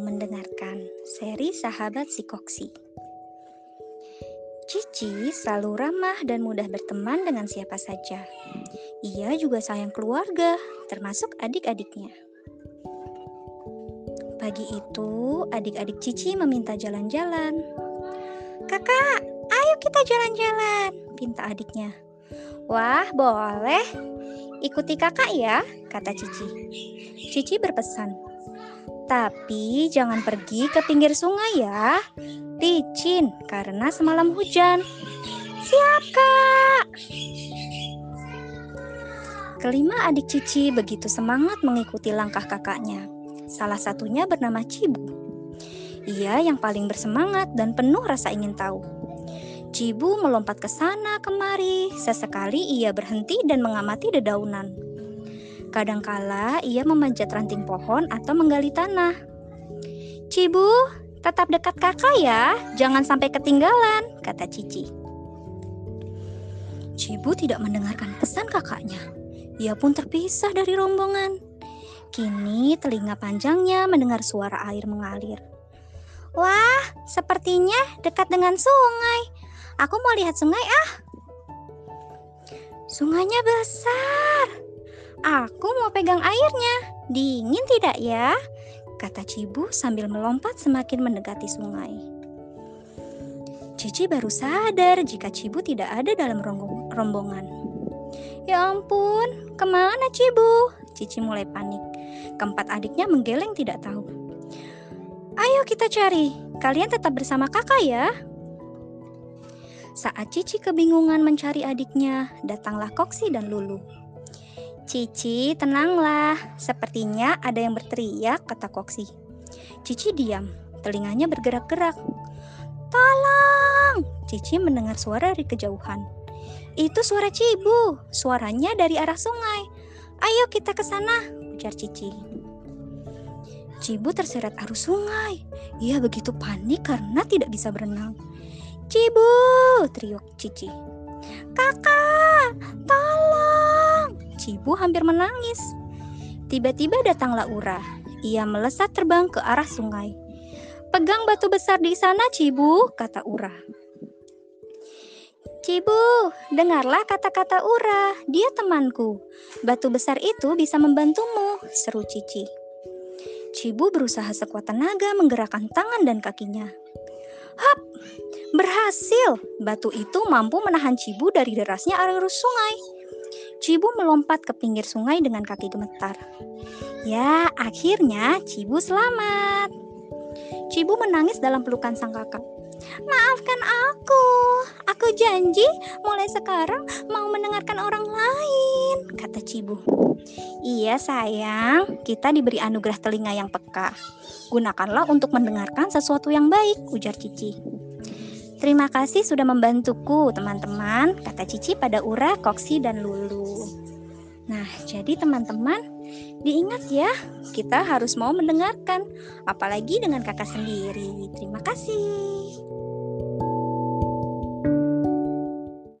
mendengarkan seri Sahabat Si Koksi. Cici selalu ramah dan mudah berteman dengan siapa saja. Ia juga sayang keluarga, termasuk adik-adiknya. Pagi itu, adik-adik Cici meminta jalan-jalan. Kakak, ayo kita jalan-jalan, pinta adiknya. Wah, boleh. Ikuti kakak ya, kata Cici. Cici berpesan, tapi jangan pergi ke pinggir sungai ya. Licin karena semalam hujan. Siap, Kak. Kelima adik Cici begitu semangat mengikuti langkah kakaknya. Salah satunya bernama Cibu. Ia yang paling bersemangat dan penuh rasa ingin tahu. Cibu melompat ke sana kemari. Sesekali ia berhenti dan mengamati dedaunan. Kadangkala ia memanjat ranting pohon atau menggali tanah. Cibu, tetap dekat kakak ya, jangan sampai ketinggalan, kata Cici. Cibu tidak mendengarkan pesan kakaknya. Ia pun terpisah dari rombongan. Kini telinga panjangnya mendengar suara air mengalir. Wah, sepertinya dekat dengan sungai. Aku mau lihat sungai ah. Sungainya besar. Aku mau pegang airnya. Dingin tidak ya? Kata Cibu sambil melompat semakin mendekati sungai. Cici baru sadar jika Cibu tidak ada dalam rombongan. Ya ampun, ke mana Cibu? Cici mulai panik. Keempat adiknya menggeleng tidak tahu. Ayo kita cari, kalian tetap bersama kakak ya. Saat Cici kebingungan mencari adiknya, datanglah Koksi dan Lulu. Cici, tenanglah. Sepertinya ada yang berteriak, kata Koksi. Cici diam, telinganya bergerak-gerak. Tolong! Cici mendengar suara dari kejauhan. Itu suara Cibu, suaranya dari arah sungai. Ayo kita ke sana, ujar Cici. Cibu terseret arus sungai. Ia begitu panik karena tidak bisa berenang. Cibu, teriak Cici. Kakak, tolong! Cibu hampir menangis. Tiba-tiba datanglah Ura. Ia melesat terbang ke arah sungai. Pegang batu besar di sana, Cibu, kata Ura. Cibu, dengarlah kata-kata Ura. Dia temanku. Batu besar itu bisa membantumu, seru Cici. Cibu berusaha sekuat tenaga menggerakkan tangan dan kakinya. Hap! Berhasil! Batu itu mampu menahan Cibu dari derasnya arus sungai. Cibu melompat ke pinggir sungai dengan kaki gemetar. Ya, akhirnya Cibu selamat. Cibu menangis dalam pelukan sang kakak. Maafkan aku. Aku janji mulai sekarang mau mendengarkan orang lain, kata Cibu. Iya sayang, kita diberi anugerah telinga yang peka. Gunakanlah untuk mendengarkan sesuatu yang baik, ujar Cici. Terima kasih sudah membantuku, teman-teman, kata Cici pada Ura, Koksi, dan Lulu. Nah, jadi teman-teman, diingat ya, kita harus mau mendengarkan, apalagi dengan kakak sendiri. Terima kasih.